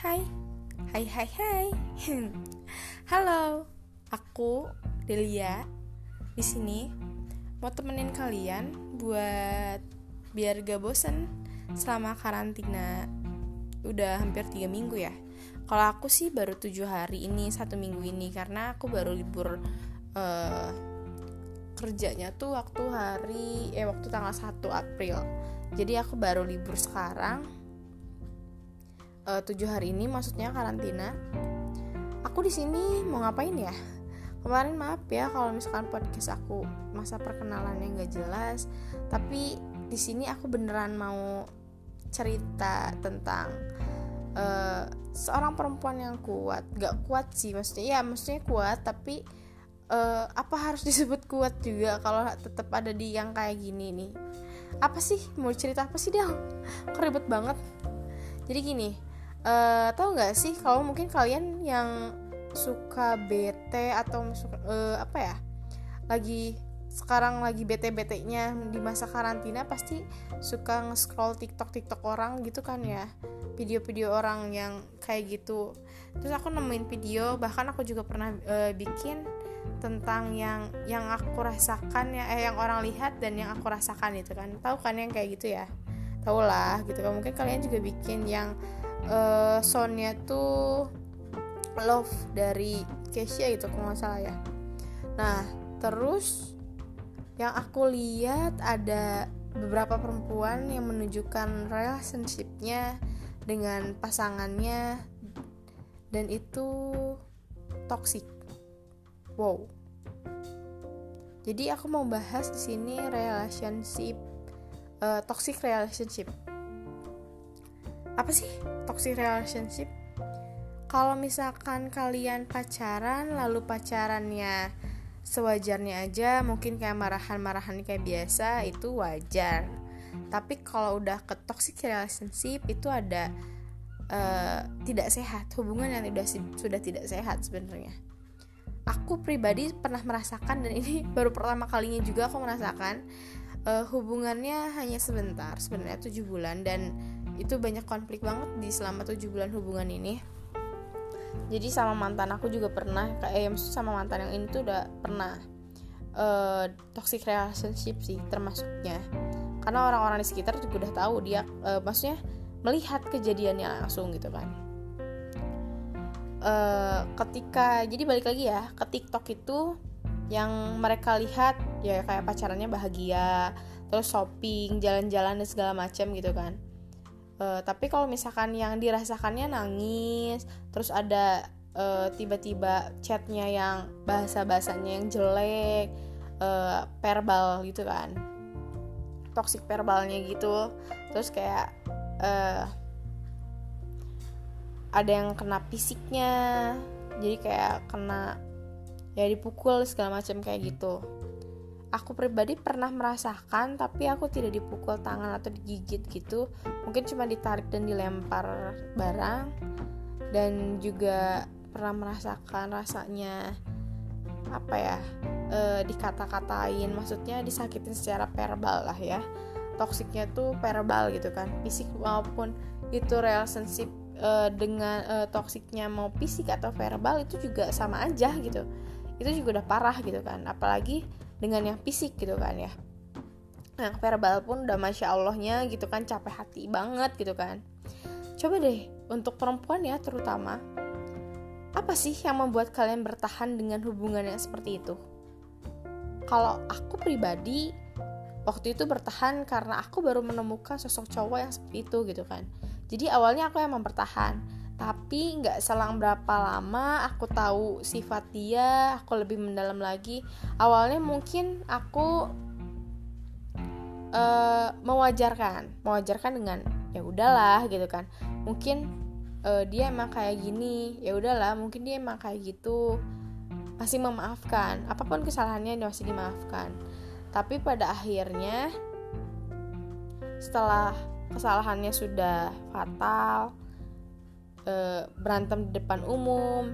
Hai, hai hai hai. Halo, aku Delia. Di sini mau temenin kalian buat biar gak bosen selama karantina. Udah hampir tiga minggu ya. Kalau aku sih baru tujuh hari ini satu minggu ini karena aku baru libur uh, kerjanya tuh waktu hari eh waktu tanggal 1 April. Jadi aku baru libur sekarang tujuh hari ini maksudnya karantina. Aku di sini mau ngapain ya? Kemarin maaf ya kalau misalkan podcast aku masa perkenalannya nggak jelas tapi di sini aku beneran mau cerita tentang uh, seorang perempuan yang kuat. Gak kuat sih maksudnya ya maksudnya kuat tapi uh, apa harus disebut kuat juga kalau tetap ada di yang kayak gini nih? Apa sih? Mau cerita apa sih dong keribet banget. Jadi gini uh, tahu nggak sih kalau mungkin kalian yang suka bete atau uh, apa ya lagi sekarang lagi bete-betenya di masa karantina pasti suka nge-scroll TikTok TikTok orang gitu kan ya. Video-video orang yang kayak gitu. Terus aku nemuin video bahkan aku juga pernah uh, bikin tentang yang yang aku rasakan ya eh yang orang lihat dan yang aku rasakan itu kan. Tahu kan yang kayak gitu ya? Tau lah gitu kan. Mungkin kalian juga bikin yang uh, soundnya tuh love dari Keisha itu kalau nggak salah ya. Nah terus yang aku lihat ada beberapa perempuan yang menunjukkan relationshipnya dengan pasangannya dan itu toxic. Wow. Jadi aku mau bahas di sini relationship uh, toxic relationship apa sih? Toxic relationship? Kalau misalkan kalian pacaran lalu pacarannya sewajarnya aja mungkin kayak marahan-marahan kayak biasa itu wajar. Tapi kalau udah ke toxic relationship itu ada uh, tidak sehat. Hubungan yang sudah sudah tidak sehat sebenarnya. Aku pribadi pernah merasakan dan ini baru pertama kalinya juga aku merasakan uh, hubungannya hanya sebentar sebenarnya tujuh bulan dan itu banyak konflik banget di selama tujuh bulan hubungan ini. Jadi sama mantan aku juga pernah kayak eh, sama mantan yang ini tuh udah pernah uh, toxic relationship sih termasuknya. Karena orang-orang di sekitar juga udah tahu dia uh, maksudnya melihat kejadiannya langsung gitu kan. Uh, ketika jadi balik lagi ya ke TikTok itu yang mereka lihat ya kayak pacarannya bahagia terus shopping jalan-jalan dan segala macam gitu kan uh, tapi kalau misalkan yang dirasakannya nangis terus ada uh, tiba-tiba chatnya yang bahasa bahasanya yang jelek uh, verbal gitu kan. Toxic verbalnya gitu. Terus kayak uh, ada yang kena fisiknya. Jadi kayak kena ya dipukul segala macam kayak gitu aku pribadi pernah merasakan tapi aku tidak dipukul tangan atau digigit gitu. Mungkin cuma ditarik dan dilempar barang. Dan juga pernah merasakan rasanya apa ya e, dikata-katain. Maksudnya disakitin secara verbal lah ya. Toksiknya tuh verbal gitu kan. Fisik maupun itu relationship e, dengan e, toksiknya mau fisik atau verbal itu juga sama aja gitu. Itu juga udah parah gitu kan. Apalagi dengan yang fisik gitu kan ya. Yang verbal pun udah masya allahnya gitu kan capek hati banget gitu kan. Coba deh untuk perempuan ya terutama apa sih yang membuat kalian bertahan dengan hubungan yang seperti itu? Kalau aku pribadi waktu itu bertahan karena aku baru menemukan sosok cowok yang seperti itu gitu kan. Jadi awalnya aku yang mempertahan tapi nggak selang berapa lama aku tahu sifat dia aku lebih mendalam lagi. Awalnya mungkin aku uh, mewajarkan mewajarkan dengan ya udahlah gitu kan. Mungkin uh, dia emang kayak gini ya udahlah mungkin dia emang kayak gitu. Masih memaafkan apa pun kesalahannya dia masih dimaafkan. Tapi pada akhirnya setelah kesalahannya sudah fatal e, berantem di depan umum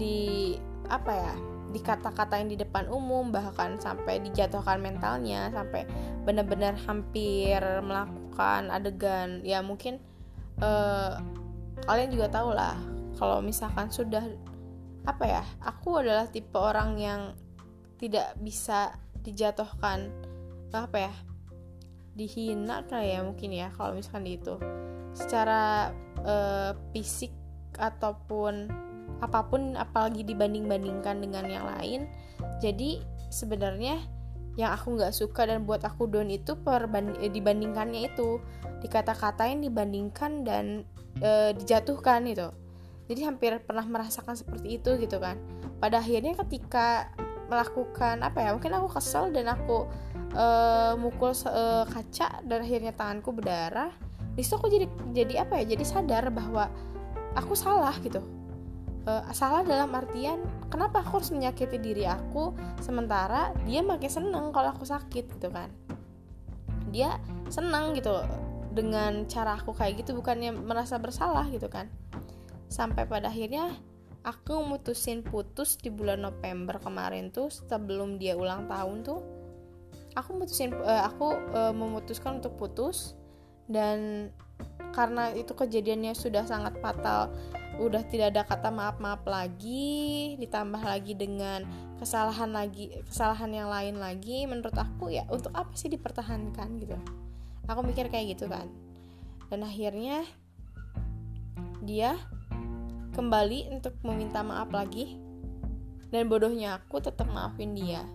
di apa ya di kata-katain di depan umum bahkan sampai dijatuhkan mentalnya sampai benar-benar hampir melakukan adegan. Ya mungkin e, kalian juga tahu lah kalau misalkan sudah apa ya aku adalah tipe orang yang tidak bisa dijatuhkan apa ya dihina kayak ya mungkin ya kalau misalkan di itu. Secara uh, fisik ataupun apa pun apalagi dibanding-bandingkan dengan yang lain. Jadi sebenarnya yang aku nggak suka dan buat aku down itu perbanding eh, dibandingkannya itu. Dikata-katain dibandingkan dan e, dijatuhkan itu jadi hampir pernah merasakan seperti itu gitu kan. Pada akhirnya ketika melakukan apa ya mungkin aku kesel dan aku e, mukul e, kaca dan akhirnya tanganku berdarah di situ aku jadi jadi apa ya jadi sadar bahwa aku salah gitu. Uh, salah dalam artian kenapa aku harus menyakiti diri aku sementara dia makin seneng kalau aku sakit gitu kan. Dia seneng gitu dengan cara aku kayak gitu bukannya merasa bersalah gitu kan. Sampai pada akhirnya aku mutusin putus di bulan November kemarin tuh sebelum dia ulang tahun tuh aku mutusin uh, aku uh, memutuskan untuk putus dan karena itu kejadiannya sudah sangat fatal udah tidak ada kata maaf maaf lagi ditambah lagi dengan kesalahan lagi kesalahan yang lain lagi menurut aku ya untuk apa sih dipertahankan gitu? Aku mikir kayak gitu kan. Dan akhirnya dia kembali untuk meminta maaf lagi. Dan bodohnya aku tetap maafin dia.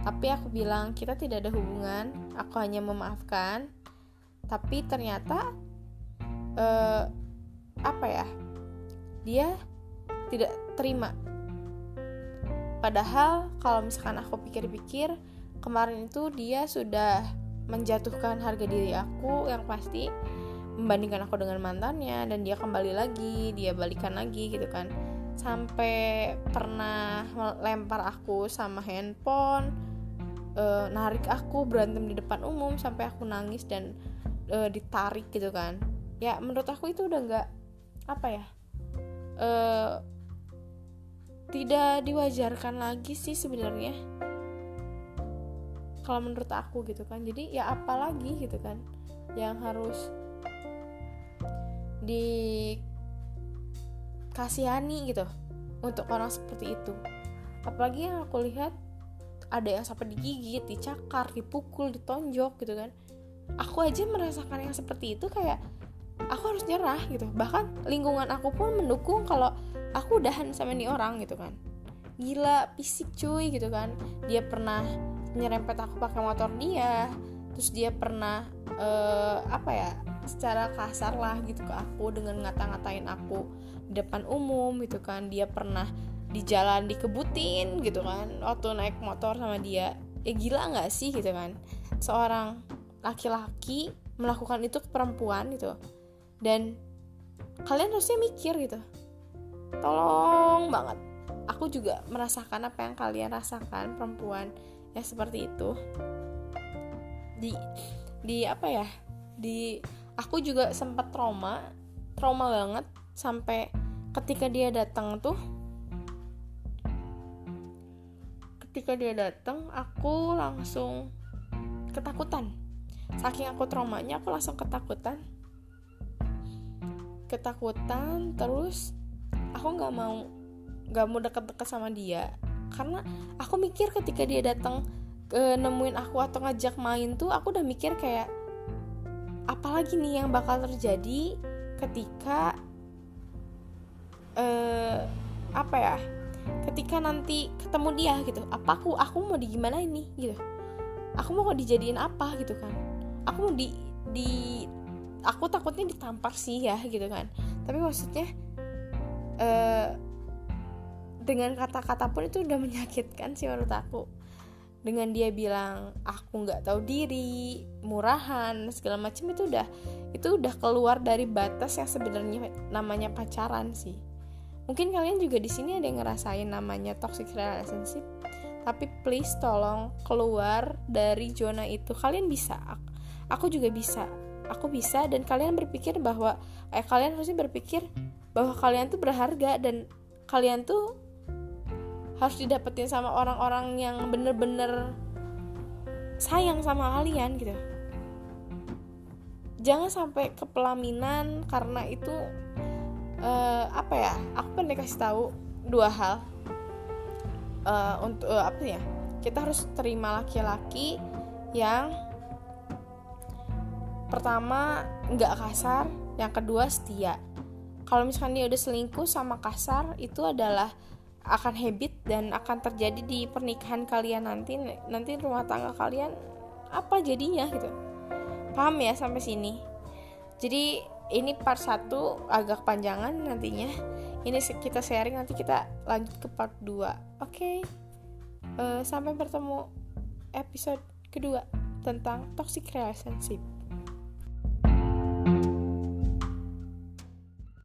Tapi aku bilang kita tidak ada hubungan aku hanya memaafkan tapi ternyata uh, apa ya dia tidak terima. Padahal kalau misalkan aku pikir-pikir kemarin itu dia sudah menjatuhkan harga diri aku yang pasti membandingkan aku dengan mantannya dan dia kembali lagi dia balikan lagi gitu kan. Sampai pernah lempar aku sama handphone e, narik aku berantem di depan umum sampai aku nangis dan e, ditarik gitu kan. Ya menurut aku itu udah nggak apa ya uh, tidak diwajarkan lagi sih sebenarnya. Kalau menurut aku gitu kan. Jadi ya apalagi gitu kan yang harus dikasihani gitu untuk orang seperti itu. Apalagi yang aku lihat ada yang sampai digigit, dicakar, dipukul, ditonjok gitu kan aku aja merasakan yang seperti itu kayak aku harus nyerah gitu. Bahkan lingkungan aku pun mendukung kalau aku udahan sama nih orang gitu kan. Gila fisik cuy gitu kan. Dia pernah nyerempet aku pakai motor dia terus dia pernah uh, apa ya secara kasar lah gitu ke aku dengan ngata-ngatain aku di depan umum gitu kan. Dia pernah di jalan dikebutin gitu kan waktu naik motor sama dia. Ya gila nggak sih gitu kan? Seorang laki-laki melakukan itu ke perempuan gitu. Dan kalian harusnya mikir gitu. Tolong banget. Aku juga merasakan apa yang kalian rasakan perempuan. Ya seperti itu. Di di apa ya? Di aku juga sempat trauma. Trauma banget sampai ketika dia datang tuh. Ketika dia datang aku langsung ketakutan saking aku traumanya aku langsung ketakutan. Ketakutan terus aku nggak mau nggak mau deket-deket sama dia. Karena aku mikir ketika dia datang ke nemuin aku atau ngajak main tuh aku udah mikir kayak apalagi nih yang bakal terjadi ketika uh, apa ya ketika nanti ketemu dia gitu. Apa aku aku mau di gimana ini gitu. Aku mau dijadiin apa? gitu kan aku mau di di aku takutnya ditampar sih ya gitu kan. Tapi maksudnya uh, dengan kata-kata pun itu udah menyakitkan sih menurut aku. Dengan dia bilang aku nggak tahu diri murahan segala macam itu udah itu udah keluar dari batas yang sebenarnya namanya pacaran sih. Mungkin kalian juga di sini ada yang ngerasain namanya toxic relationship tapi please tolong keluar dari zona itu. Kalian bisa aku juga bisa. Aku bisa dan kalian berpikir bahwa eh kalian harusnya berpikir bahwa kalian tuh berharga dan kalian tuh harus didapetin sama orang-orang yang bener-bener sayang sama kalian gitu. Jangan sampai kepelaminan karena itu uh, apa ya aku pengen kasih tahu dua hal. Uh, untuk uh, apa ya kita harus terima laki-laki yang pertama nggak kasar. Yang kedua setia. Kalau misalkan dia udah selingkuh sama kasar itu adalah akan habit dan akan terjadi di pernikahan kalian nanti. Nanti rumah tangga kalian apa jadinya gitu. Paham ya sampai sini? Jadi ini part 1 agak panjangan nantinya. Ini kita sharing nanti kita lanjut ke part 2 oke. Okay? uh, sampai bertemu episode kedua tentang toxic relationship